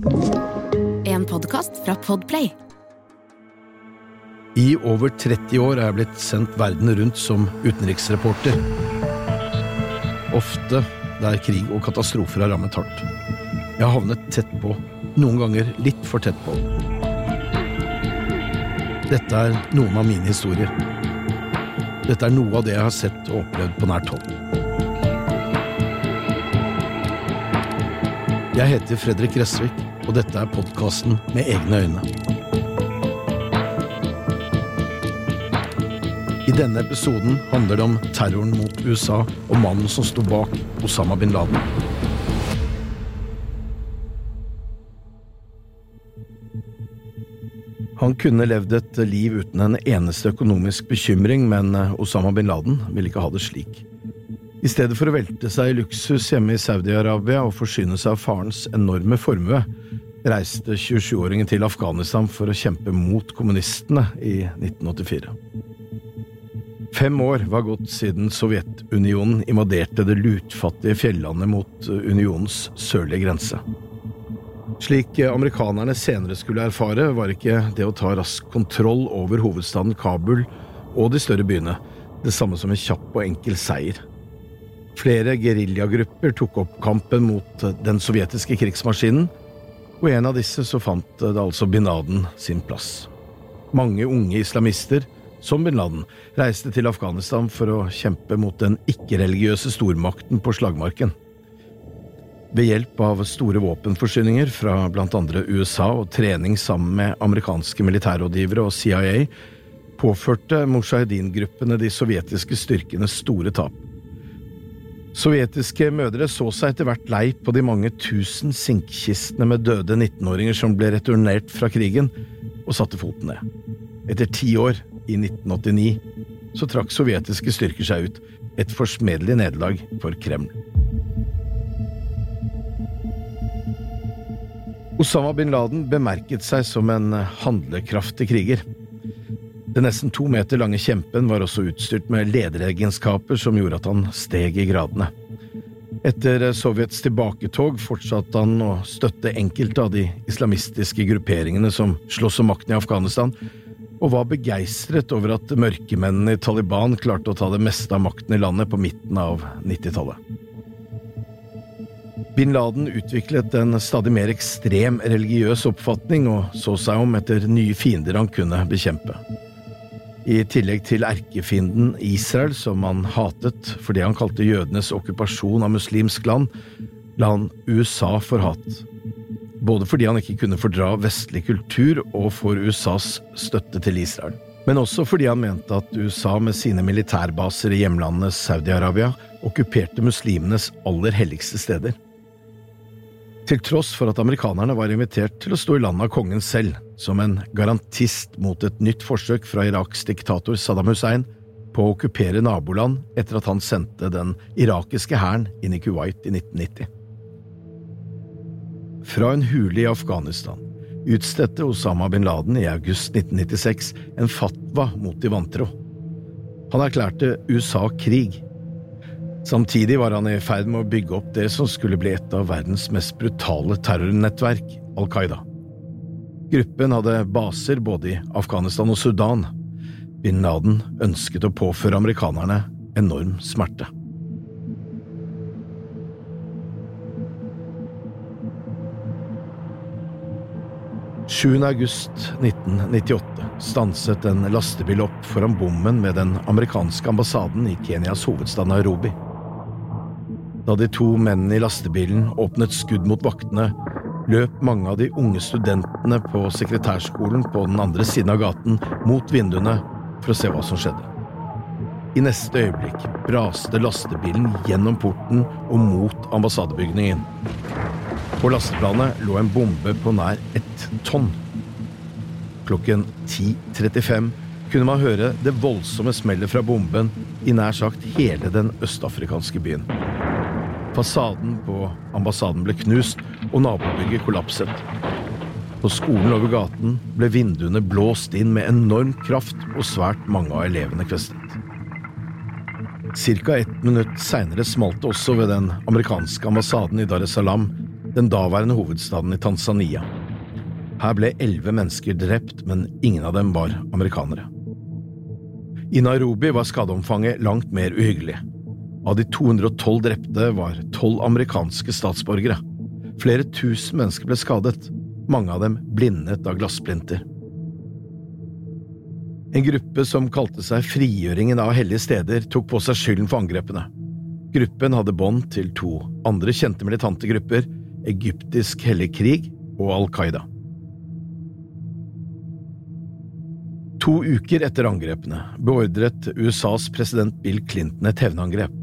En podkast fra Podplay. I over 30 år er jeg blitt sendt verden rundt som utenriksreporter. Ofte der krig og katastrofer har rammet hardt. Jeg har havnet tett på, noen ganger litt for tett på. Dette er noen av mine historier. Dette er noe av det jeg har sett og opplevd på nært hold. Jeg heter Fredrik Gressvik, og dette er podkasten Med egne øyne. I denne episoden handler det om terroren mot USA og mannen som sto bak Osama bin Laden. Han kunne levd et liv uten en eneste økonomisk bekymring, men Osama bin Laden ville ikke ha det slik. I stedet for å velte seg i luksus hjemme i Saudi-Arabia og forsyne seg av farens enorme formue, reiste 27-åringen til Afghanistan for å kjempe mot kommunistene i 1984. Fem år var gått siden Sovjetunionen invaderte det lutfattige fjellandet mot unionens sørlige grense. Slik amerikanerne senere skulle erfare, var ikke det å ta rask kontroll over hovedstaden Kabul og de større byene det samme som en kjapp og enkel seier. Flere geriljagrupper tok opp kampen mot den sovjetiske krigsmaskinen, og i en av disse så fant det altså bin Laden sin plass. Mange unge islamister, som bin Laden, reiste til Afghanistan for å kjempe mot den ikke-religiøse stormakten på slagmarken. Ved hjelp av store våpenforsyninger fra blant andre USA og trening sammen med amerikanske militærrådgivere og CIA påførte mujahedin-gruppene de sovjetiske styrkene store tap. Sovjetiske mødre så seg etter hvert lei på de mange tusen sinkkistene med døde 19-åringer som ble returnert fra krigen, og satte foten ned. Etter ti år, i 1989, så trakk sovjetiske styrker seg ut, et forsmedelig nederlag for Kreml. Osama bin Laden bemerket seg som en handlekraftig kriger. Den nesten to meter lange kjempen var også utstyrt med lederegenskaper som gjorde at han steg i gradene. Etter Sovjets tilbaketog fortsatte han å støtte enkelte av de islamistiske grupperingene som sloss om makten i Afghanistan, og var begeistret over at mørkemennene i Taliban klarte å ta det meste av makten i landet på midten av 90-tallet. Bin Laden utviklet en stadig mer ekstrem religiøs oppfatning og så seg om etter nye fiender han kunne bekjempe. I tillegg til erkefienden Israel, som han hatet for det han kalte jødenes okkupasjon av muslimsk land, la han USA for hat. Både fordi han ikke kunne fordra vestlig kultur og for USAs støtte til Israel, men også fordi han mente at USA med sine militærbaser i hjemlandet Saudi-Arabia okkuperte muslimenes aller helligste steder til tross for at amerikanerne var invitert til å stå i landet av kongen selv, som en garantist mot et nytt forsøk fra Iraks diktator Saddam Hussein på å okkupere naboland etter at han sendte den irakiske hæren inn i Kuwait i 1990. Fra en hule i Afghanistan utstedte Osama bin Laden i august 1996 en fatwa mot de vantro. Han erklærte USA krig Samtidig var han i ferd med å bygge opp det som skulle bli et av verdens mest brutale terrornettverk, Al Qaida. Gruppen hadde baser både i Afghanistan og Sudan. Bin Laden ønsket å påføre amerikanerne enorm smerte. august 1998 stanset en lastebil opp foran bommen med den amerikanske ambassaden i Kenyas hovedstad Nairobi. Da de to mennene i lastebilen åpnet skudd mot vaktene, løp mange av de unge studentene på sekretærskolen på den andre siden av gaten mot vinduene for å se hva som skjedde. I neste øyeblikk braste lastebilen gjennom porten og mot ambassadebygningen. På lasteplanet lå en bombe på nær ett tonn. Klokken 10.35 kunne man høre det voldsomme smellet fra bomben i nær sagt hele den østafrikanske byen. Fasaden på ambassaden ble knust, og nabobygget kollapset. På skolen over gaten ble vinduene blåst inn med enorm kraft, og svært mange av elevene kvestet. Cirka ett minutt seinere smalt det også ved den amerikanske ambassaden i Dar es Salaam, den daværende hovedstaden i Tanzania. Her ble elleve mennesker drept, men ingen av dem var amerikanere. I Nairobi var skadeomfanget langt mer uhyggelig. Av de 212 drepte var tolv amerikanske statsborgere. Flere tusen mennesker ble skadet, mange av dem blindet av glassplinter. En gruppe som kalte seg Frigjøringen av hellige steder, tok på seg skylden for angrepene. Gruppen hadde bånd til to andre kjente militante grupper, Egyptisk hellig krig og Al Qaida. To uker etter angrepene beordret USAs president Bill Clinton et hevnangrep.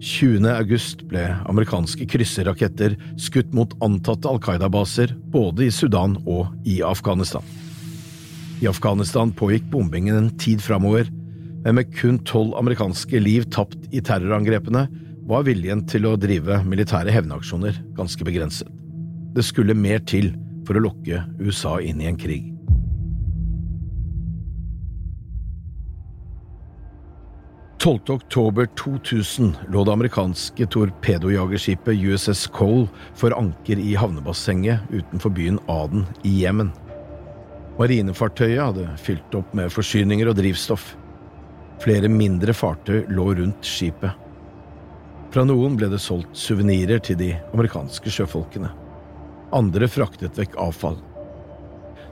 20. august ble amerikanske krysserraketter skutt mot antatte Al Qaida-baser både i Sudan og i Afghanistan. I Afghanistan pågikk bombingen en tid framover, men med kun tolv amerikanske liv tapt i terrorangrepene var viljen til å drive militære hevnaksjoner ganske begrenset. Det skulle mer til for å lokke USA inn i en krig. «12. oktober 2000 lå det amerikanske torpedojagerskipet USS Cole for anker i havnebassenget utenfor byen Aden i Jemen. Marinefartøyet hadde fylt opp med forsyninger og drivstoff. Flere mindre fartøy lå rundt skipet. Fra noen ble det solgt suvenirer til de amerikanske sjøfolkene. Andre fraktet vekk avfall.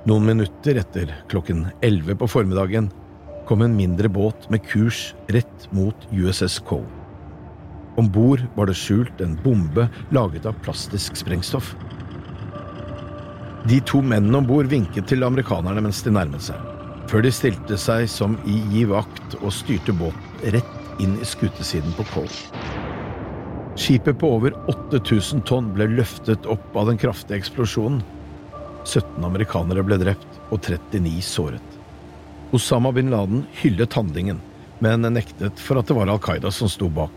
Noen minutter etter klokken elleve på formiddagen kom en mindre båt med kurs rett mot USS Cole. Om bord var det skjult en bombe laget av plastisk sprengstoff. De to mennene om bord vinket til amerikanerne mens de nærmet seg, før de stilte seg som i gi vakt og styrte båten rett inn i skutesiden på Cole. Skipet på over 8000 tonn ble løftet opp av den kraftige eksplosjonen. 17 amerikanere ble drept og 39 såret. Osama bin Laden hyllet handlingen, men nektet for at det var Al Qaida som sto bak.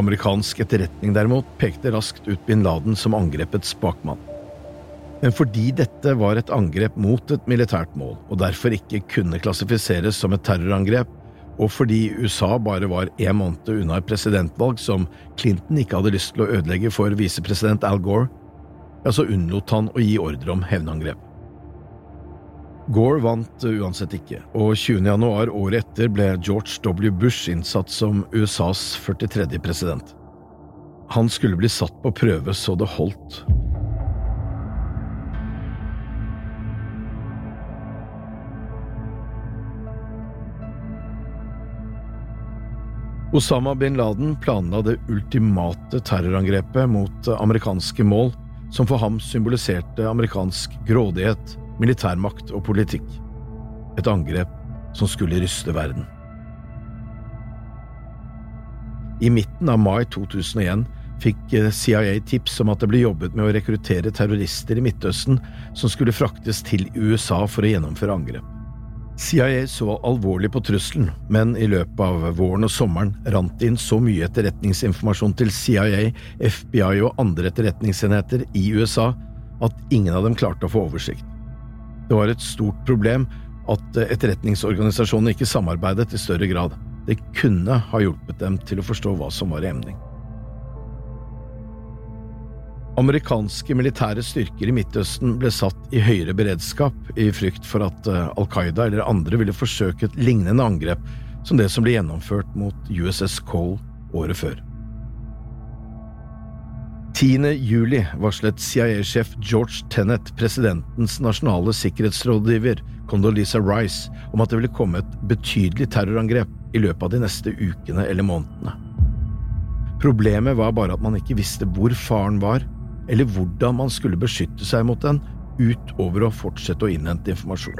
Amerikansk etterretning derimot pekte raskt ut bin Laden som angrepets bakmann. Men fordi dette var et angrep mot et militært mål, og derfor ikke kunne klassifiseres som et terrorangrep, og fordi USA bare var én måned unna et presidentvalg som Clinton ikke hadde lyst til å ødelegge for visepresident Al Gore, ja, så unnlot han å gi ordre om hevnangrep. Gore vant uansett ikke, og 20. januar året etter ble George W. Bush innsatt som USAs 43. president. Han skulle bli satt på prøve så det holdt. Osama bin Laden planla det ultimate terrorangrepet mot amerikanske mål, som for ham symboliserte amerikansk grådighet, militærmakt og politikk. Et angrep som skulle ryste verden. I midten av mai 2001 fikk CIA tips om at det ble jobbet med å rekruttere terrorister i Midtøsten som skulle fraktes til USA for å gjennomføre angrep. CIA så alvorlig på trusselen, men i løpet av våren og sommeren rant det inn så mye etterretningsinformasjon til CIA, FBI og andre etterretningsenheter i USA at ingen av dem klarte å få oversikt. Det var et stort problem at etterretningsorganisasjonene ikke samarbeidet i større grad. Det kunne ha hjulpet dem til å forstå hva som var i emning. Amerikanske militære styrker i Midtøsten ble satt i høyere beredskap i frykt for at eh, Al Qaida eller andre ville forsøke et lignende angrep som det som ble gjennomført mot USS Cole året før. 10. juli varslet CIA-sjef George Tenet presidentens nasjonale sikkerhetsrådgiver Condoleezza Rice om at det ville komme et betydelig terrorangrep i løpet av de neste ukene eller månedene. Problemet var bare at man ikke visste hvor faren var, eller hvordan man skulle beskytte seg mot den, utover å fortsette å innhente informasjon.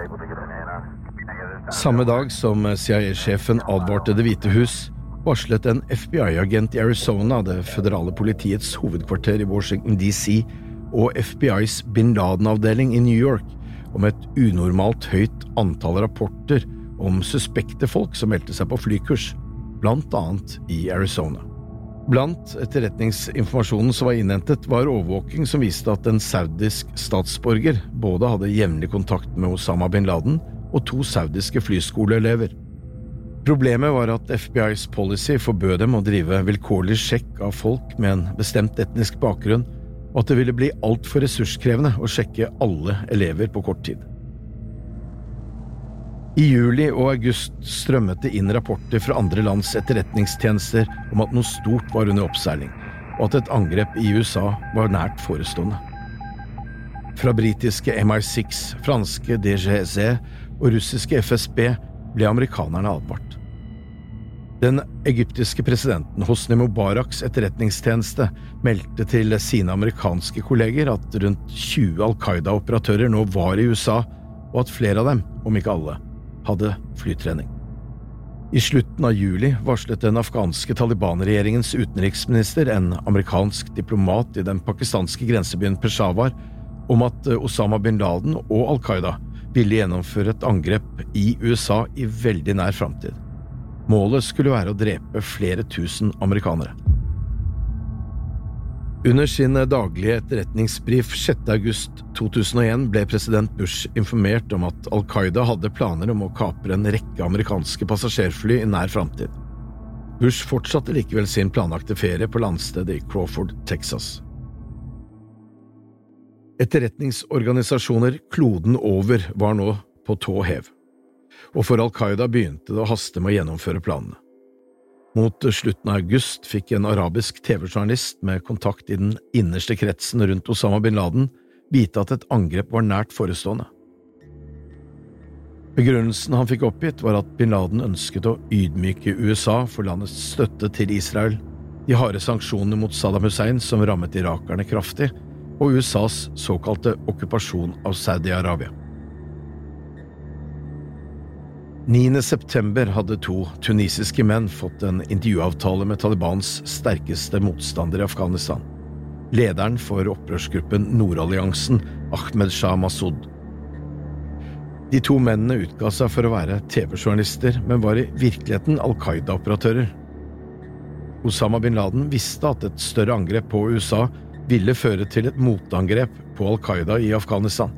Samme dag som CIA-sjefen advarte Det hvite hus, varslet en FBI-agent i Arizona, det føderale politiets hovedkvarter i Washington DC, og FBIs bin Laden-avdeling i New York om et unormalt høyt antall rapporter om suspekte folk som meldte seg på flykurs, blant annet i Arizona. Blant etterretningsinformasjonen som var innhentet, var overvåking som viste at en saudisk statsborger både hadde jevnlig kontakt med Osama bin Laden og to saudiske flyskoleelever. Problemet var at FBIs policy forbød dem å drive vilkårlig sjekk av folk med en bestemt etnisk bakgrunn, og at det ville bli altfor ressurskrevende å sjekke alle elever på kort tid. I juli og august strømmet det inn rapporter fra andre lands etterretningstjenester om at noe stort var under oppseiling, og at et angrep i USA var nært forestående. Fra britiske MI6, franske DGSE og russiske FSB ble amerikanerne advart. Den egyptiske presidenten Hosni Mubaraks etterretningstjeneste meldte til sine amerikanske kolleger at rundt 20 Al Qaida-operatører nå var i USA, og at flere av dem, om ikke alle, hadde flytrening. I slutten av juli varslet den afghanske Taliban-regjeringens utenriksminister, en amerikansk diplomat i den pakistanske grensebyen Peshawar, om at Osama bin Laden og Al Qaida ville gjennomføre et angrep i USA i veldig nær framtid. Målet skulle være å drepe flere tusen amerikanere. Under sin daglige etterretningsbrif 6. august 2001 ble president Bush informert om at Al Qaida hadde planer om å kapre en rekke amerikanske passasjerfly i nær framtid. Bush fortsatte likevel sin planlagte ferie på landstedet i Crawford, Texas. Etterretningsorganisasjoner kloden over var nå på tå hev og for Al Qaida begynte det å haste med å gjennomføre planene. Mot slutten av august fikk en arabisk TV-journalist med kontakt i den innerste kretsen rundt Osama bin Laden vite at et angrep var nært forestående. Begrunnelsen han fikk oppgitt, var at bin Laden ønsket å ydmyke USA for landets støtte til Israel, de harde sanksjonene mot Saddam Hussein som rammet irakerne kraftig, og USAs såkalte okkupasjon av Saudi-Arabia. 9. september hadde to tunisiske menn fått en intervjuavtale med Talibans sterkeste motstander i Afghanistan, lederen for opprørsgruppen Nordalliansen, Ahmed Shah Masud. De to mennene utga seg for å være TV-journalister, men var i virkeligheten Al Qaida-operatører. Osama bin Laden visste at et større angrep på USA ville føre til et motangrep på Al Qaida i Afghanistan.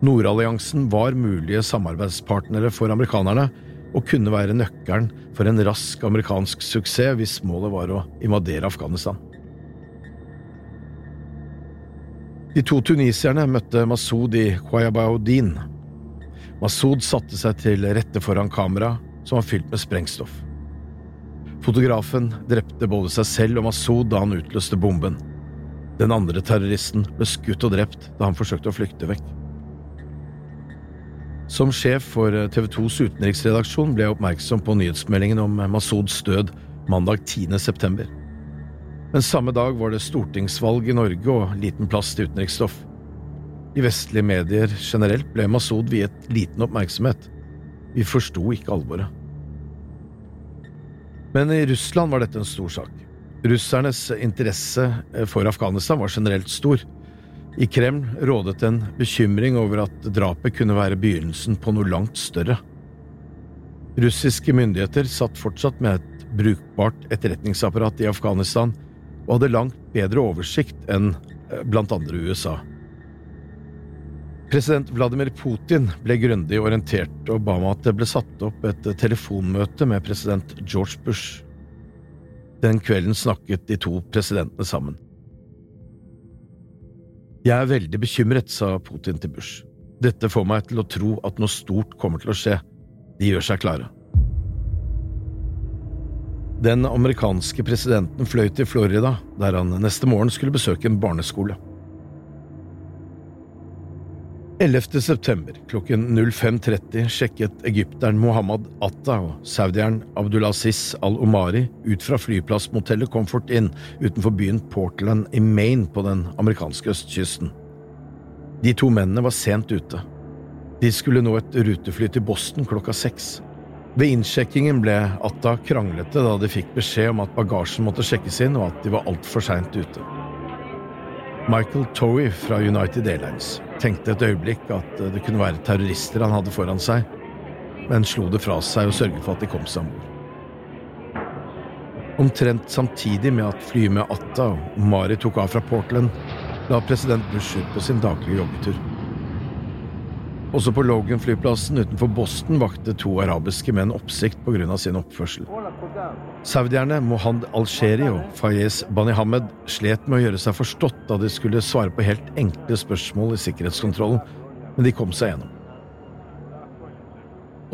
Nordalliansen var mulige samarbeidspartnere for amerikanerne og kunne være nøkkelen for en rask amerikansk suksess hvis målet var å invadere Afghanistan. De to tunisierne møtte Masud i Qayabaudin. Masud satte seg til rette foran kamera, som var fylt med sprengstoff. Fotografen drepte både seg selv og Masud da han utløste bomben. Den andre terroristen ble skutt og drept da han forsøkte å flykte vekk. Som sjef for eh, TV 2s utenriksredaksjon ble jeg oppmerksom på nyhetsmeldingen om Masouds død mandag 10. september. Men samme dag var det stortingsvalg i Norge og liten plass til utenriksstoff. I vestlige medier generelt ble Masud viet liten oppmerksomhet. Vi forsto ikke alvoret. Men i Russland var dette en stor sak. Russernes interesse eh, for Afghanistan var generelt stor. I Kreml rådet en bekymring over at drapet kunne være begynnelsen på noe langt større. Russiske myndigheter satt fortsatt med et brukbart etterretningsapparat i Afghanistan og hadde langt bedre oversikt enn eh, blant andre USA. President Vladimir Putin ble grundig orientert og ba om at det ble satt opp et telefonmøte med president George Bush. Den kvelden snakket de to presidentene sammen. Jeg er veldig bekymret, sa Putin til Bush. Dette får meg til å tro at noe stort kommer til å skje. De gjør seg klare. Den amerikanske presidenten fløy til Florida, der han neste morgen skulle besøke en barneskole. 11. september klokken 05.30 sjekket egypteren Mohammed Atta og saudieren Abdulaziz al-Omari ut fra flyplassmotellet Comfort Inn utenfor byen Portland i Maine på den amerikanske østkysten. De to mennene var sent ute. De skulle nå et rutefly til Boston klokka seks. Ved innsjekkingen ble Atta kranglete da de fikk beskjed om at bagasjen måtte sjekkes inn, og at de var altfor seint ute. Michael Towie fra United Airlines tenkte et øyeblikk at det kunne være terrorister han hadde foran seg, men slo det fra seg og sørget for at de kom seg om bord. Omtrent samtidig med at flyet med Atta og Mari tok av fra Portland, la president Bush ut på sin daglige joggetur. Også på Logan-flyplassen utenfor Boston vakte to arabiske menn oppsikt av sin oppførsel. Saudierne Mohand al-Sheri og Fayez Banihamed slet med å gjøre seg forstått da de skulle svare på helt enkle spørsmål i sikkerhetskontrollen, men de kom seg gjennom.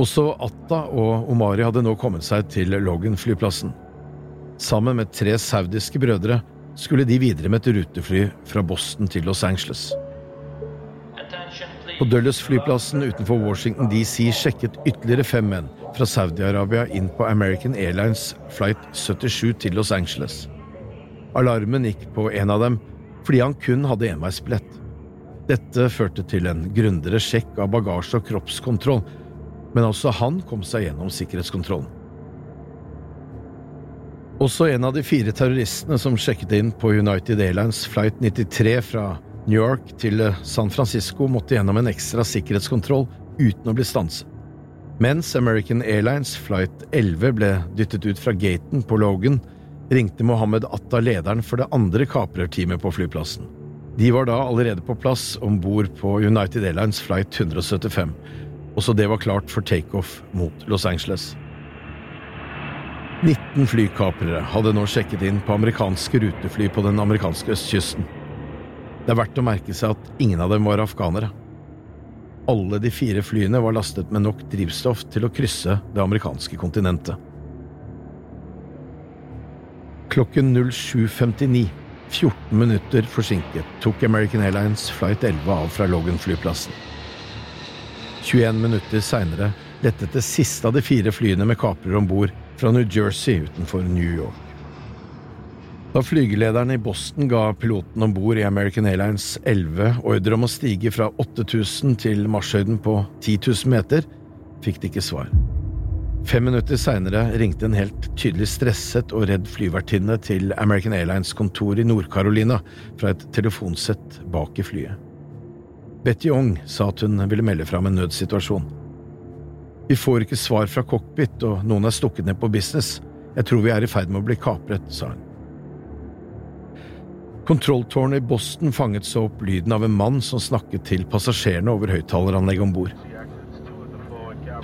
Også Atta og Omari hadde nå kommet seg til Logan-flyplassen. Sammen med tre saudiske brødre skulle de videre med et rutefly fra Boston til Los Angeles. På Dulles-flyplassen utenfor Washington DC sjekket ytterligere fem menn fra Saudi-Arabia inn på American Airlines flight 77 til Los Angeles. Alarmen gikk på en av dem fordi han kun hadde enveisbillett. Dette førte til en grundigere sjekk av bagasje og kroppskontroll, men også han kom seg gjennom sikkerhetskontrollen. Også en av de fire terroristene som sjekket inn på United Airlines flight 93 fra New York til San Francisco måtte gjennom en ekstra sikkerhetskontroll uten å bli stanset. Mens American Airlines flight 11 ble dyttet ut fra gaten på Logan, ringte Mohammed Atta lederen for det andre kaprerteamet på flyplassen. De var da allerede på plass om bord på United Airlines flight 175. Også det var klart for takeoff mot Los Angeles. 19 flykaprere hadde nå sjekket inn på amerikanske rutefly på den amerikanske østkysten. Det er verdt å merke seg at ingen av dem var afghanere. Alle de fire flyene var lastet med nok drivstoff til å krysse det amerikanske kontinentet. Klokken 07.59, 14 minutter forsinket, tok American Airlines flight 11 av fra Logan-flyplassen. 21 minutter seinere lettet det siste av de fire flyene med kaprere om bord fra New Jersey utenfor New York. Da flygelederen i Boston ga piloten om bord i American Airlines 11 ordre om å stige fra 8000 til marshøyden på 10 000 meter, fikk de ikke svar. Fem minutter seinere ringte en helt tydelig stresset og redd flyvertinne til American Airlines kontor i Nord-Carolina fra et telefonsett bak i flyet. Betty Ong sa at hun ville melde fra om en nødsituasjon. Vi får ikke svar fra cockpit, og noen er stukket ned på business. Jeg tror vi er i ferd med å bli kapret, sa hun. Kontrolltårnet i Boston fanget så opp lyden av en mann som snakket til passasjerene over høyttaleranlegget om bord.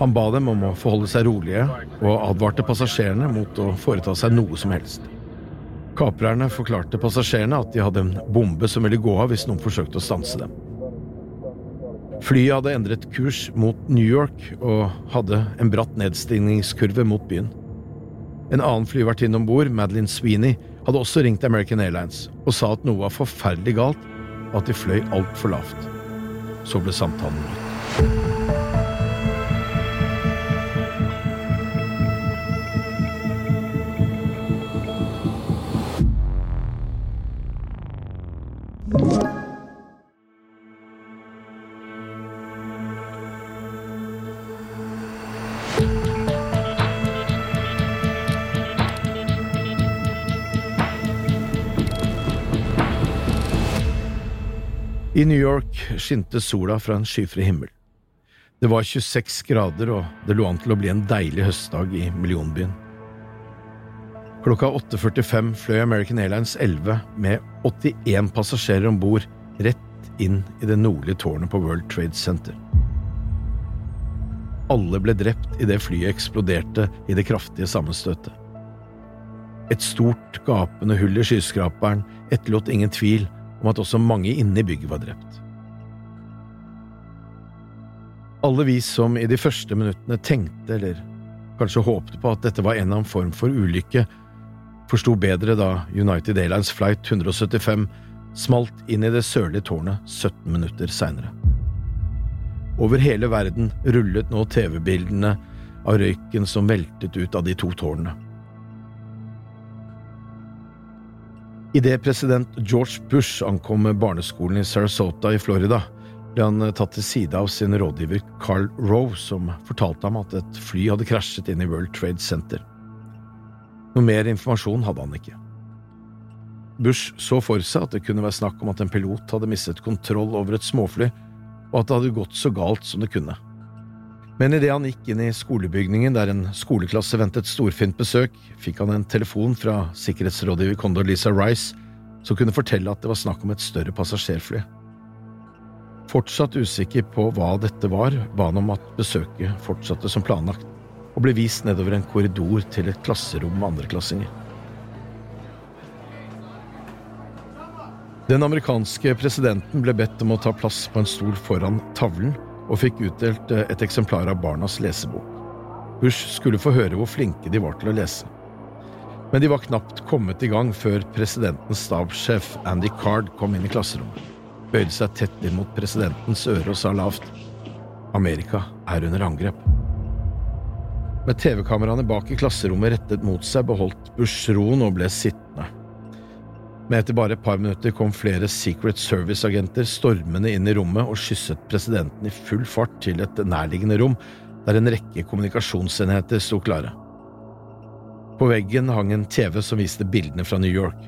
Han ba dem om å forholde seg rolige, og advarte passasjerene mot å foreta seg noe som helst. Kaprerne forklarte passasjerene at de hadde en bombe som ville gå av hvis noen forsøkte å stanse dem. Flyet hadde endret kurs mot New York og hadde en bratt nedstigningskurve mot byen. En annen flyvertinne om bord, Madeline Sweeney, hadde også ringt American Airlines og sa at noe var forferdelig galt, og at de fløy altfor lavt. Så ble samtalen brutt. I New York skinte sola fra en skyfri himmel. Det var 26 grader, og det lå an til å bli en deilig høstdag i millionbyen. Klokka 8.45 fløy American Airlines 11 med 81 passasjerer om bord rett inn i det nordlige tårnet på World Trade Center. Alle ble drept idet flyet eksploderte i det kraftige sammenstøtet. Et stort, gapende hull i skyskraperen etterlot ingen tvil om at også mange inne i bygget var drept. Alle vi som i de første minuttene tenkte, eller kanskje håpte på at dette var en eller annen form for ulykke, forsto bedre da United Airlines flight 175 smalt inn i det sørlige tårnet 17 minutter seinere. Over hele verden rullet nå TV-bildene av røyken som veltet ut av de to tårnene. Idet president George Bush ankom barneskolen i Sarasota i Florida, ble han tatt til side av sin rådgiver Carl Rowe, som fortalte ham at et fly hadde krasjet inn i World Trade Center. Noe mer informasjon hadde han ikke. Bush så for seg at det kunne være snakk om at en pilot hadde mistet kontroll over et småfly, og at det hadde gått så galt som det kunne. Men idet han gikk inn i skolebygningen der en skoleklasse ventet storfint besøk, fikk han en telefon fra sikkerhetsrådgiver Condolisa Rice, som kunne fortelle at det var snakk om et større passasjerfly. Fortsatt usikker på hva dette var, ba han om at besøket fortsatte som planlagt. og ble vist nedover en korridor til et klasserom med andreklassinger. Den amerikanske presidenten ble bedt om å ta plass på en stol foran tavlen, og fikk utdelt eh, et eksemplar av Barnas lesebok. Bush skulle få høre hvor flinke de var til å lese. Men de var knapt kommet i gang før presidentens stabssjef Andy Card kom inn i klasserommet, bøyde seg tett inn mot presidentens øre og sa lavt Amerika er under angrep. Med TV-kameraene bak i klasserommet rettet mot seg beholdt Bush roen og ble sittende. Men etter bare et par minutter kom flere Secret Service-agenter stormende inn i rommet og skysset presidenten i full fart til et nærliggende rom der en rekke kommunikasjonsenheter sto klare. På veggen hang en TV som viste bildene fra New York.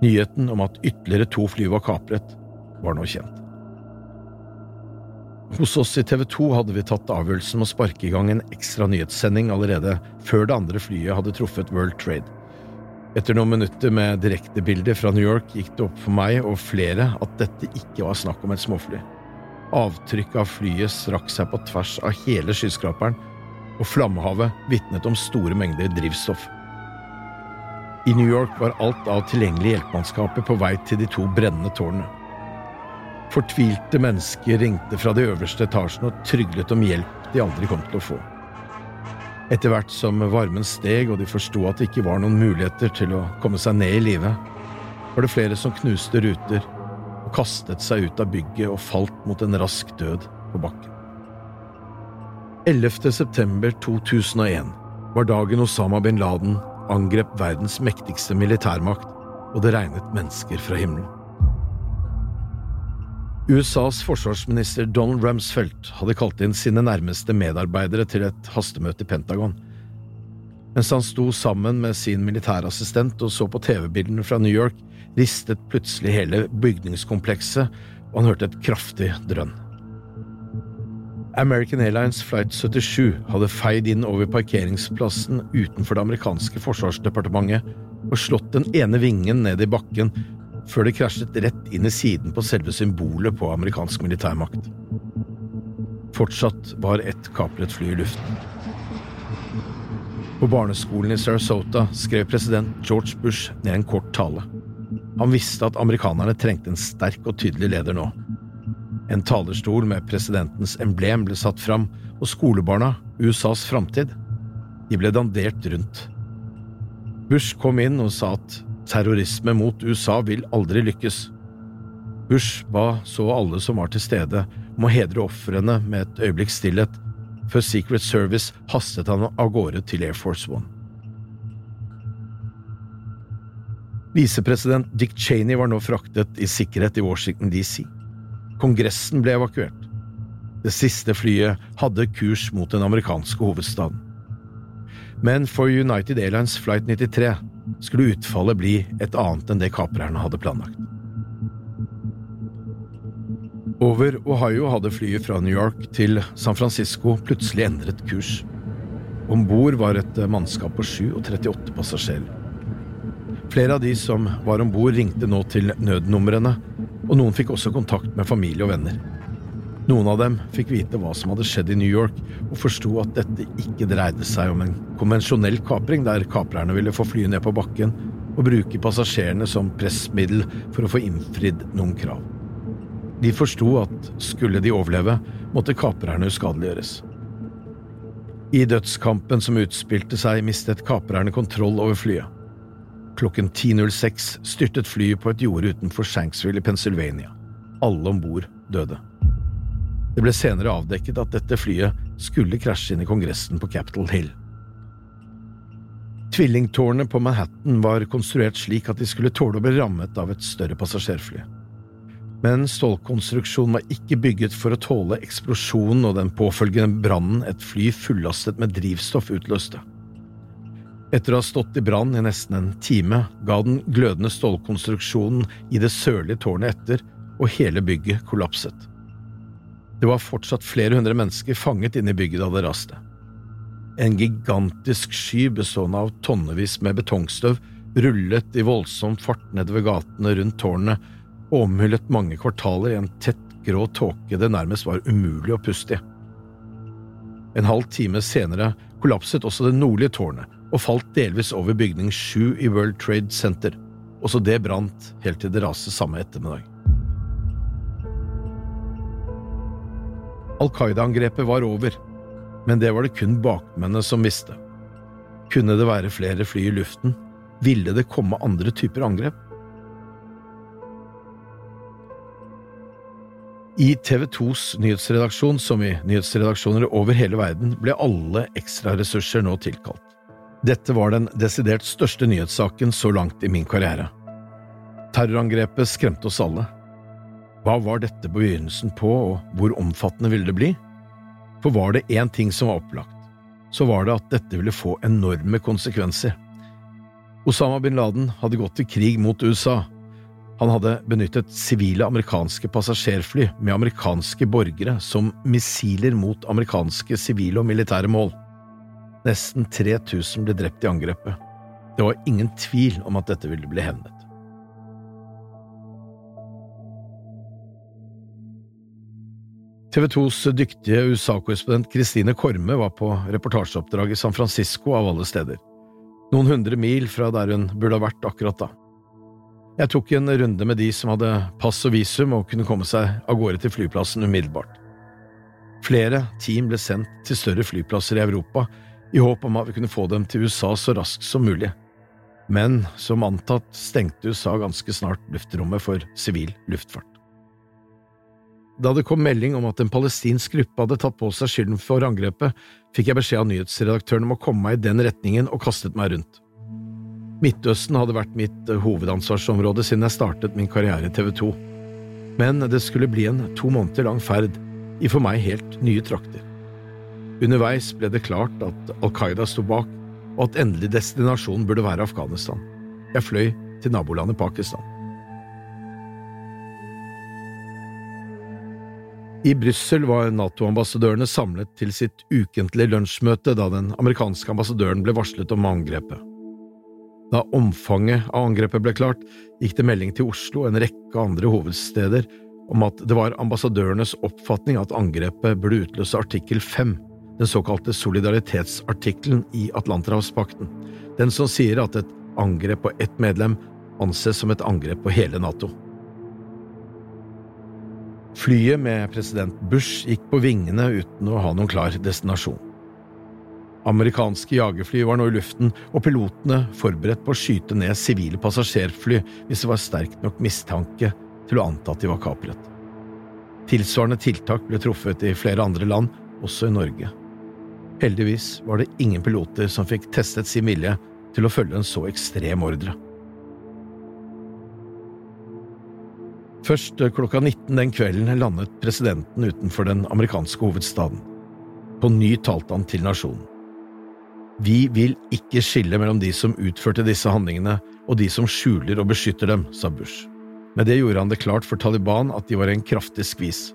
Nyheten om at ytterligere to fly var kapret, var nå kjent. Hos oss i TV 2 hadde vi tatt avgjørelsen om å sparke i gang en ekstra nyhetssending allerede før det andre flyet hadde truffet World Trade. Etter noen minutter med direktebilder fra New York gikk det opp for meg og flere at dette ikke var snakk om et småfly. Avtrykket av flyet strakk seg på tvers av hele skyskraperen, og flammehavet vitnet om store mengder drivstoff. I New York var alt av tilgjengelig hjelpemannskaper på vei til de to brennende tårnene. Fortvilte mennesker ringte fra de øverste etasjene og tryglet om hjelp de aldri kom til å få. Etter hvert som varmen steg og de forsto at det ikke var noen muligheter til å komme seg ned i live, var det flere som knuste ruter og kastet seg ut av bygget og falt mot en rask død på bakken. 11. september 2001 var dagen Osama bin Laden angrep verdens mektigste militærmakt, og det regnet mennesker fra himmelen. USAs forsvarsminister Donald Rumsfeldt hadde kalt inn sine nærmeste medarbeidere til et hastemøte i Pentagon. Mens han sto sammen med sin militærassistent og så på TV-bildene fra New York, ristet plutselig hele bygningskomplekset, og han hørte et kraftig drønn. American Airlines Flight 77 hadde feid inn over parkeringsplassen utenfor det amerikanske forsvarsdepartementet og slått den ene vingen ned i bakken før det krasjet rett inn i siden på selve symbolet på amerikansk militærmakt. Fortsatt var ett kapret fly i luften. På barneskolen i Sarasota skrev president George Bush ned en kort tale. Han visste at amerikanerne trengte en sterk og tydelig leder nå. En talerstol med presidentens emblem ble satt fram, og skolebarna, USAs framtid, de ble dandert rundt. Bush kom inn og sa at Terrorisme mot USA vil aldri lykkes. Bush ba så alle som var til stede, om å hedre ofrene med et øyeblikks stillhet, før Secret Service hastet han av gårde til Air Force One. Visepresident Dick Cheney var nå fraktet i sikkerhet i Washington DC. Kongressen ble evakuert. Det siste flyet hadde kurs mot den amerikanske hovedstaden. Men for United Airlines Flight 93 skulle utfallet bli et annet enn det kaprerne hadde planlagt. Over Ohio hadde flyet fra New York til San Francisco plutselig endret kurs. Om bord var et mannskap på 7 og 38 passasjerer. Flere av de som var om bord, ringte nå til nødnumrene, og noen fikk også kontakt med familie og venner. Noen av dem fikk vite hva som hadde skjedd i New York, og forsto at dette ikke dreide seg om en konvensjonell kapring der kaprerne ville få flyet ned på bakken og bruke passasjerene som pressmiddel for å få innfridd noen krav. De forsto at skulle de overleve, måtte kaprerne uskadeliggjøres. I dødskampen som utspilte seg, mistet kaprerne kontroll over flyet. Klokken 10.06 styrtet flyet på et jorde utenfor Shanksville i Pennsylvania. Alle om bord døde. Det ble senere avdekket at dette flyet skulle krasje inn i Kongressen på Capitol Hill. Tvillingtårnet på Manhattan var konstruert slik at de skulle tåle å bli rammet av et større passasjerfly. Men stålkonstruksjonen var ikke bygget for å tåle eksplosjonen og den påfølgende brannen et fly fullastet med drivstoff utløste. Etter å ha stått i brann i nesten en time ga den glødende stålkonstruksjonen i det sørlige tårnet etter, og hele bygget kollapset. Det var fortsatt flere hundre mennesker fanget inne i bygget da det raste. En gigantisk sky bestående av tonnevis med betongstøv rullet i voldsom fart nedover gatene rundt tårnet og omhyllet mange kvartaler i en tett, grå tåke det nærmest var umulig å puste i. En halv time senere kollapset også det nordlige tårnet og falt delvis over bygning 7 i World Trade Center. Også det brant helt til det raste samme ettermiddag. Al Qaida-angrepet var over, men det var det kun bakmennene som visste. Kunne det være flere fly i luften? Ville det komme andre typer angrep? I TV 2s nyhetsredaksjon, som i nyhetsredaksjoner over hele verden, ble alle ekstraressurser nå tilkalt. Dette var den desidert største nyhetssaken så langt i min karriere. Terrorangrepet skremte oss alle. Hva var dette begynnelsen på, og hvor omfattende ville det bli? For var det én ting som var opplagt, så var det at dette ville få enorme konsekvenser. Osama bin Laden hadde gått til krig mot USA, han hadde benyttet sivile amerikanske passasjerfly med amerikanske borgere som missiler mot amerikanske sivile og militære mål. Nesten 3000 ble drept i angrepet. Det var ingen tvil om at dette ville bli hevnet. TV 2s dyktige USA-korrespondent Kristine Korme var på reportasjeoppdrag i San Francisco av alle steder. Noen hundre mil fra der hun burde ha vært akkurat da. Jeg tok en runde med de som hadde pass og visum og kunne komme seg av gårde til flyplassen umiddelbart. Flere team ble sendt til større flyplasser i Europa i håp om at vi kunne få dem til USA så raskt som mulig, men som antatt stengte USA ganske snart luftrommet for sivil luftfart. Da det kom melding om at en palestinsk gruppe hadde tatt på seg skylden for angrepet, fikk jeg beskjed av nyhetsredaktøren om å komme meg i den retningen og kastet meg rundt. Midtøsten hadde vært mitt eh, hovedansvarsområde siden jeg startet min karriere i TV 2. Men det skulle bli en to måneder lang ferd i for meg helt nye trakter. Underveis ble det klart at Al Qaida sto bak, og at endelig destinasjon burde være Afghanistan. Jeg fløy til nabolandet Pakistan. I Brussel var Nato-ambassadørene samlet til sitt ukentlige lunsjmøte da den amerikanske ambassadøren ble varslet om angrepet. Da omfanget av angrepet ble klart, gikk det melding til Oslo og en rekke andre hovedsteder om at det var ambassadørenes oppfatning at angrepet burde utløse artikkel 5, den såkalte solidaritetsartikkelen i Atlanterhavspakten, den som sier at et angrep på ett medlem anses som et angrep på hele NATO. Flyet med president Bush gikk på vingene uten å ha noen klar destinasjon. Amerikanske jagerfly var nå i luften, og pilotene forberedt på å skyte ned sivile passasjerfly hvis det var sterk nok mistanke til å anta at de var kapret. Tilsvarende tiltak ble truffet i flere andre land, også i Norge. Heldigvis var det ingen piloter som fikk testet sin vilje til å følge en så ekstrem ordre. Først klokka 19 den kvelden landet presidenten utenfor den amerikanske hovedstaden. På ny talte han til nasjonen. Vi vil ikke skille mellom de som utførte disse handlingene og de som skjuler og beskytter dem, sa Bush. Med det gjorde han det klart for Taliban at de var en kraftig skvis.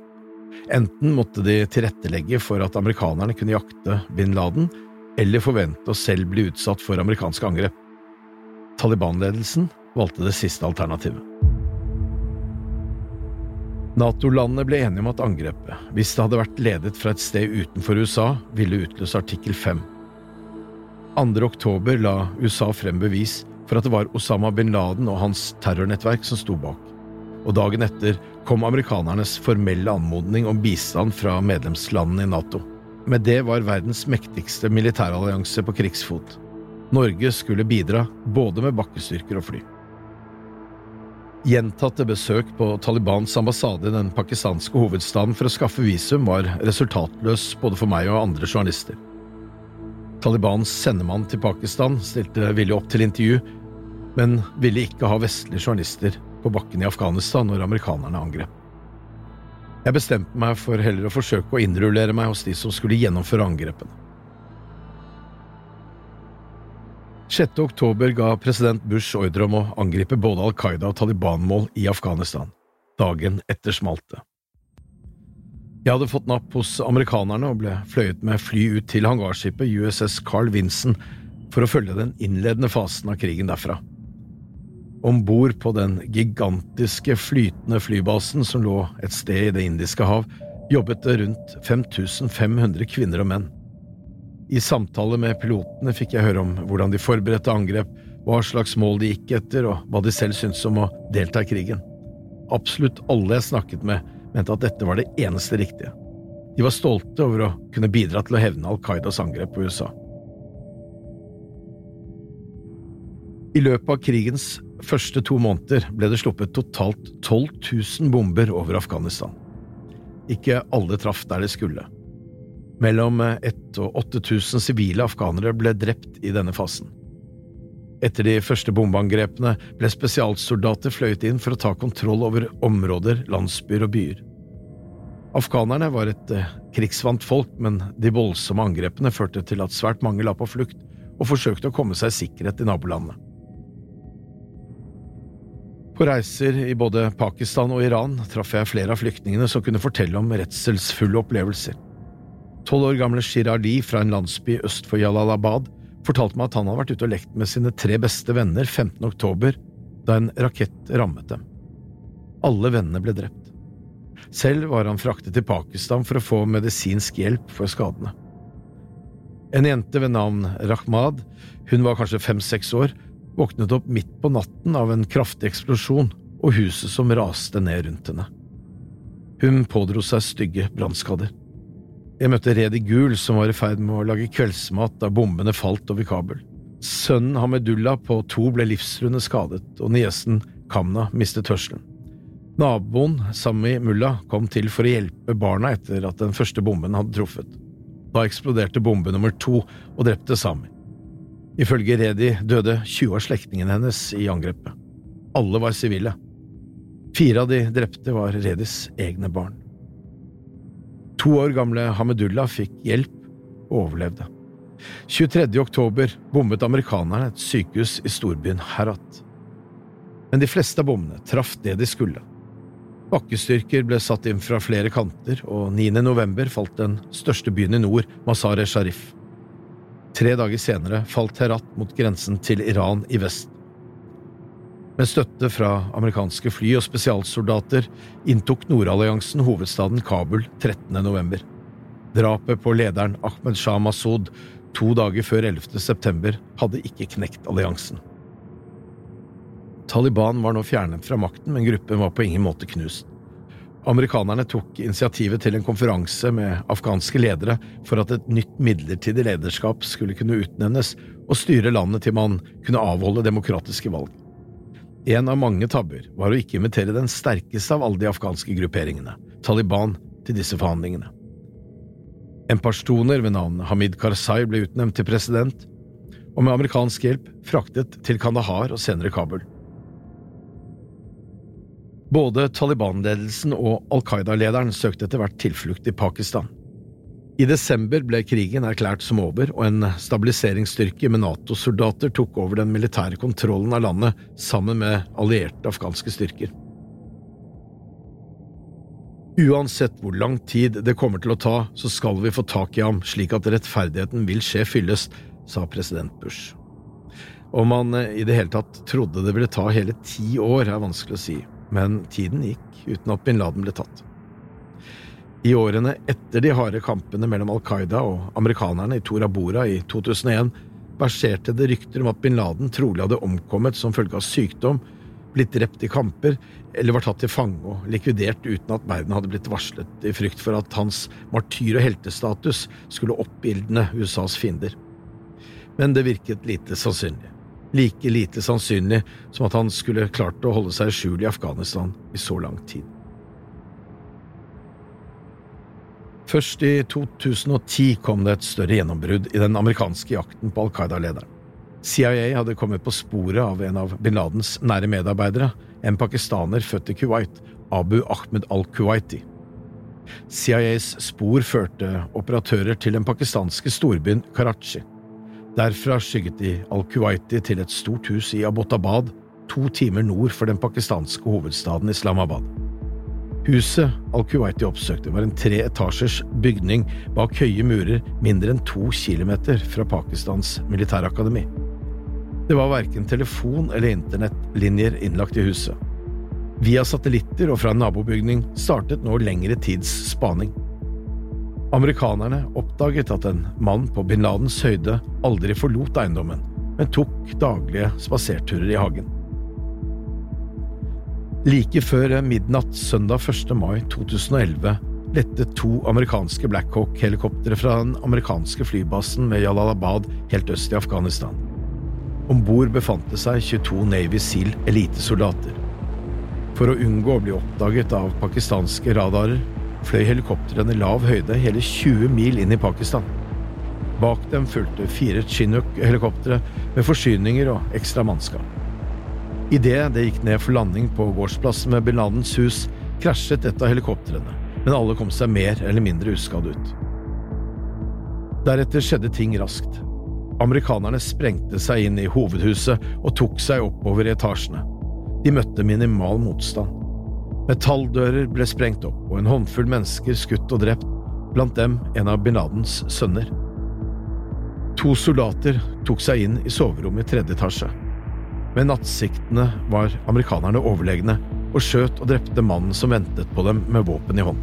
Enten måtte de tilrettelegge for at amerikanerne kunne jakte bin Laden, eller forvente å selv bli utsatt for amerikanske angrep. Taliban-ledelsen valgte det siste alternativet. Nato-landene ble enige om at angrepet, hvis det hadde vært ledet fra et sted utenfor USA, ville utløse artikkel 5 2. oktober la USA frem bevis for at det var Osama bin Laden og hans terrornettverk som sto bak, og dagen etter kom amerikanernes formelle anmodning om bistand fra medlemslandene i Nato. Med det var verdens mektigste militærallianse på krigsfot. Norge skulle bidra både med bakkestyrker og fly. Gjentatte besøk på Talibans ambassade i den pakistanske hovedstaden for å skaffe visum var resultatløs både for meg og andre journalister. Talibans sendemann til Pakistan stilte villig opp til intervju, men ville ikke ha vestlige journalister på bakken i Afghanistan når amerikanerne angrep. Jeg bestemte meg for heller å forsøke å innrullere meg hos de som skulle gjennomføre angrepene. 6. oktober ga president Bush ordre om å angripe både Al Qaida og Taliban-mål i Afghanistan. Dagen etter smalt det. Jeg hadde fått napp hos amerikanerne og ble fløyet med fly ut til hangarskipet USS Carl Vinson for å følge den innledende fasen av krigen derfra. Om bord på den gigantiske flytende flybasen som lå et sted i Det indiske hav, jobbet det rundt 5500 kvinner og menn. I samtale med pilotene fikk jeg høre om hvordan de forberedte angrep, hva slags mål de gikk etter, og hva de selv syntes om å delta i krigen. Absolutt alle jeg snakket med, mente at dette var det eneste riktige. De var stolte over å kunne bidra til å hevne Al Qaidas angrep på USA. I løpet av krigens første to måneder ble det sluppet totalt 12 000 bomber over Afghanistan. Ikke alle traff der de skulle. Mellom 1000 og 8000 sivile afghanere ble drept i denne fasen. Etter de første bombeangrepene ble spesialsoldater fløyet inn for å ta kontroll over områder, landsbyer og byer. Afghanerne var et eh, krigsvant folk, men de voldsomme angrepene førte til at svært mange la på flukt og forsøkte å komme seg i sikkerhet i nabolandene. På reiser i både Pakistan og Iran traff jeg flere av flyktningene som kunne fortelle om redselsfulle opplevelser. Tolv år gamle Shir Ali fra en landsby øst for Jalalabad fortalte meg at han hadde vært ute og lekt med sine tre beste venner 15. oktober, da en rakett rammet dem. Alle vennene ble drept. Selv var han fraktet til Pakistan for å få medisinsk hjelp for skadene. En jente ved navn Rahmad, hun var kanskje fem–seks år, våknet opp midt på natten av en kraftig eksplosjon og huset som raste ned rundt henne. Hun pådro seg stygge brannskader. Jeg møtte Redi Gul, som var i ferd med å lage kveldsmat da bombene falt over Kabul. Sønnen Hamedullah på to ble livstruende skadet, og niesen Kamna mistet hørselen. Naboen, Sami Mullah, kom til for å hjelpe barna etter at den første bomben hadde truffet. Da eksploderte bombe nummer to og drepte Sami. Ifølge Redi døde 20 av slektningene hennes i angrepet. Alle var sivile. Fire av de drepte var Redis egne barn. To år gamle Hamedullah fikk hjelp og overlevde. 23. oktober bommet amerikanerne et sykehus i storbyen Herat. Men de fleste av bommene traff det de skulle. Bakkestyrker ble satt inn fra flere kanter, og 9. november falt den største byen i nord, Mazar-e-Sharif. Tre dager senere falt Herat mot grensen til Iran i vest. Med støtte fra amerikanske fly og spesialsoldater inntok Nordalliansen hovedstaden Kabul 13. november. Drapet på lederen Ahmed Shah Massoud to dager før 11. september hadde ikke knekt alliansen. Taliban var nå fjernet fra makten, men gruppen var på ingen måte knust. Amerikanerne tok initiativet til en konferanse med afghanske ledere for at et nytt midlertidig lederskap skulle kunne utnevnes og styre landet til man kunne avholde demokratiske valg. En av mange tabber var å ikke invitere den sterkeste av alle de afghanske grupperingene, Taliban, til disse forhandlingene. En pashtuner ved navn Hamid Karzai ble utnevnt til president, og med amerikansk hjelp fraktet til Kandahar og senere Kabul. Både Taliban-ledelsen og Al Qaida-lederen søkte etter hvert tilflukt i Pakistan. I desember ble krigen erklært som over, og en stabiliseringsstyrke med NATO-soldater tok over den militære kontrollen av landet sammen med allierte afghanske styrker. Uansett hvor lang tid det kommer til å ta, så skal vi få tak i ham slik at rettferdigheten vil skje fyllest, sa president Bush. Om han i det hele tatt trodde det ville ta hele ti år, er vanskelig å si men tiden gikk uten at bin Laden ble tatt. I årene etter de harde kampene mellom Al Qaida og amerikanerne i Tora Bora i 2001 verserte det rykter om at bin Laden trolig hadde omkommet som følge av sykdom, blitt drept i kamper eller var tatt til fange og likvidert uten at verden hadde blitt varslet, i frykt for at hans martyr- og heltestatus skulle oppildne USAs fiender. Men det virket lite sannsynlig like lite sannsynlig som at han skulle klart å holde seg i skjul i Afghanistan i så lang tid. Først i 2010 kom det et større gjennombrudd i den amerikanske jakten på Al Qaida-lederen. CIA hadde kommet på sporet av en av bin Ladens nære medarbeidere, en pakistaner født i Kuwait, Abu Ahmed al-Kuwaiti. CIAs spor førte operatører til den pakistanske storbyen Karachi. Derfra skygget de al-Kuwaiti til et stort hus i Abbottabad, to timer nord for den pakistanske hovedstaden Islamabad. Huset al-Kuwaiti oppsøkte, var en tre etasjers bygning bak høye murer mindre enn to kilometer fra Pakistans militærakademi. Det var verken telefon eller internettlinjer innlagt i huset. Via satellitter og fra en nabobygning startet nå lengre tids spaning. Amerikanerne oppdaget at en mann på bin Ladens høyde aldri forlot eiendommen, men tok daglige spaserturer i hagen. Like før midnatt søndag 1. mai 2011 lette to amerikanske Blackhawk-helikoptre fra den amerikanske flybasen ved Jalalabad helt øst i Afghanistan. Om bord befant det seg 22 Navy Seal elitesoldater. For å unngå å bli oppdaget av pakistanske radarer fløy helikoptrene i lav høyde hele 20 mil inn i Pakistan. Bak dem fulgte fire Chinook-helikoptre med forsyninger og ekstra mannskap. Idet det gikk ned for landing på gårdsplassen med bin Ladens hus, krasjet et av helikoptrene, men alle kom seg mer eller mindre uskadd ut. Deretter skjedde ting raskt. Amerikanerne sprengte seg inn i hovedhuset og tok seg oppover i etasjene. De møtte minimal motstand. Metalldører ble sprengt opp, og en håndfull mennesker skutt og drept, blant dem en av bin Ladens sønner. To soldater tok seg inn i soverommet i tredje etasje. Med nattsiktene var amerikanerne overlegne og skjøt og drepte mannen som ventet på dem med våpen i hånd.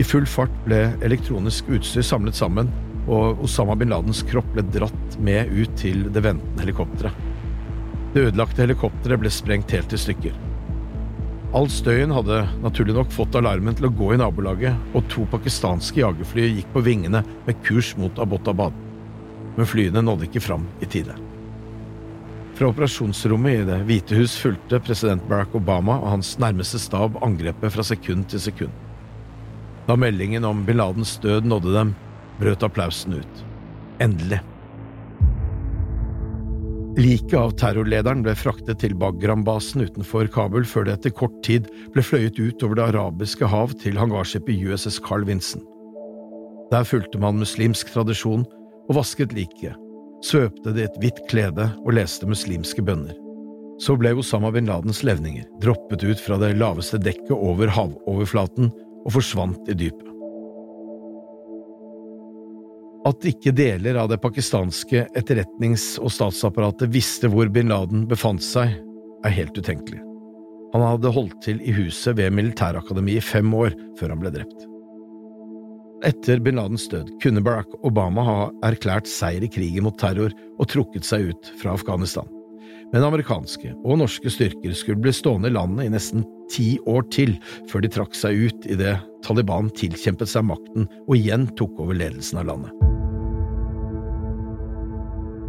I full fart ble elektronisk utstyr samlet sammen, og Osama bin Ladens kropp ble dratt med ut til det ventende helikopteret. Det ødelagte helikopteret ble sprengt helt i stykker. All støyen hadde naturlig nok fått alarmen til å gå i nabolaget, og to pakistanske jagerfly gikk på vingene med kurs mot Abbottabad. Men flyene nådde ikke fram i tide. Fra operasjonsrommet i Det hvite hus fulgte president Barack Obama og hans nærmeste stab angrepet fra sekund til sekund. Da meldingen om bin Ladens død nådde dem, brøt applausen ut. Endelig. Liket av terrorlederen ble fraktet til Bagram-basen utenfor Kabul før det etter kort tid ble fløyet ut over det arabiske hav til hangarskipet USS Carl Vinson. Der fulgte man muslimsk tradisjon og vasket liket, svøpte det i et hvitt klede og leste muslimske bønner. Så ble Osama bin Ladens levninger droppet ut fra det laveste dekket over havoverflaten og forsvant i dypet. At ikke deler av det pakistanske etterretnings- og statsapparatet visste hvor bin Laden befant seg, er helt utenkelig. Han hadde holdt til i huset ved militærakademiet i fem år før han ble drept. Etter bin Ladens død kunne Barack Obama ha erklært seier i krigen mot terror og trukket seg ut fra Afghanistan. Men amerikanske og norske styrker skulle bli stående i landet i nesten ti år til før de trakk seg ut idet Taliban tilkjempet seg makten og igjen tok over ledelsen av landet.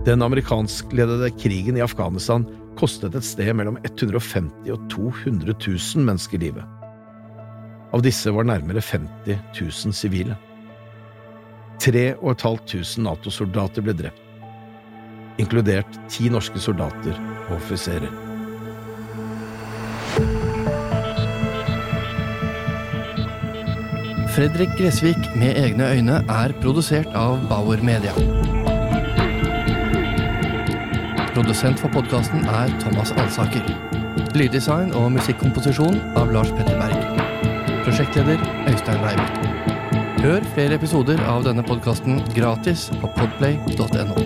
Den amerikanskledede krigen i Afghanistan kostet et sted mellom 150 og 200 000 mennesker livet. Av disse var nærmere 50 000 sivile. 3500 Nato-soldater ble drept, inkludert ti norske soldater og offiserer. Fredrik Gressvik med egne øyne er produsert av Bauer Media. Produsent for podkasten er Thomas Alsaker. Lyddesign og musikkomposisjon av Lars Petter Berg. Prosjektleder Øystein Weiber. Hør flere episoder av denne podkasten gratis på podplay.no.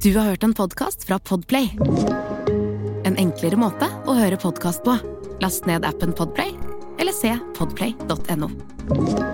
Du har hørt en podkast fra Podplay. En enklere måte å høre podkast på. Last ned appen Podplay, eller se podplay.no.